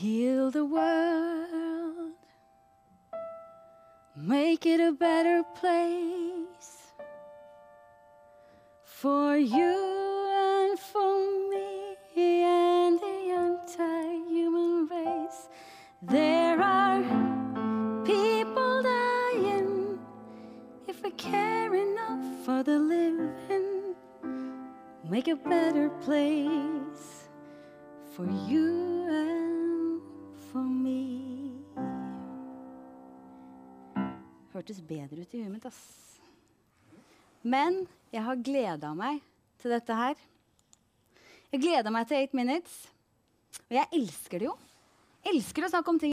Heal the world. Make it a better place for you and for me and the entire human race. There are people dying if we care enough for the living. Make a better place for you Hørtes bedre ut i huet mitt, ass. Men jeg har gleda meg til dette her. Jeg gleda meg til Eight Minutes. Og jeg elsker det jo. Elsker å snakke om ting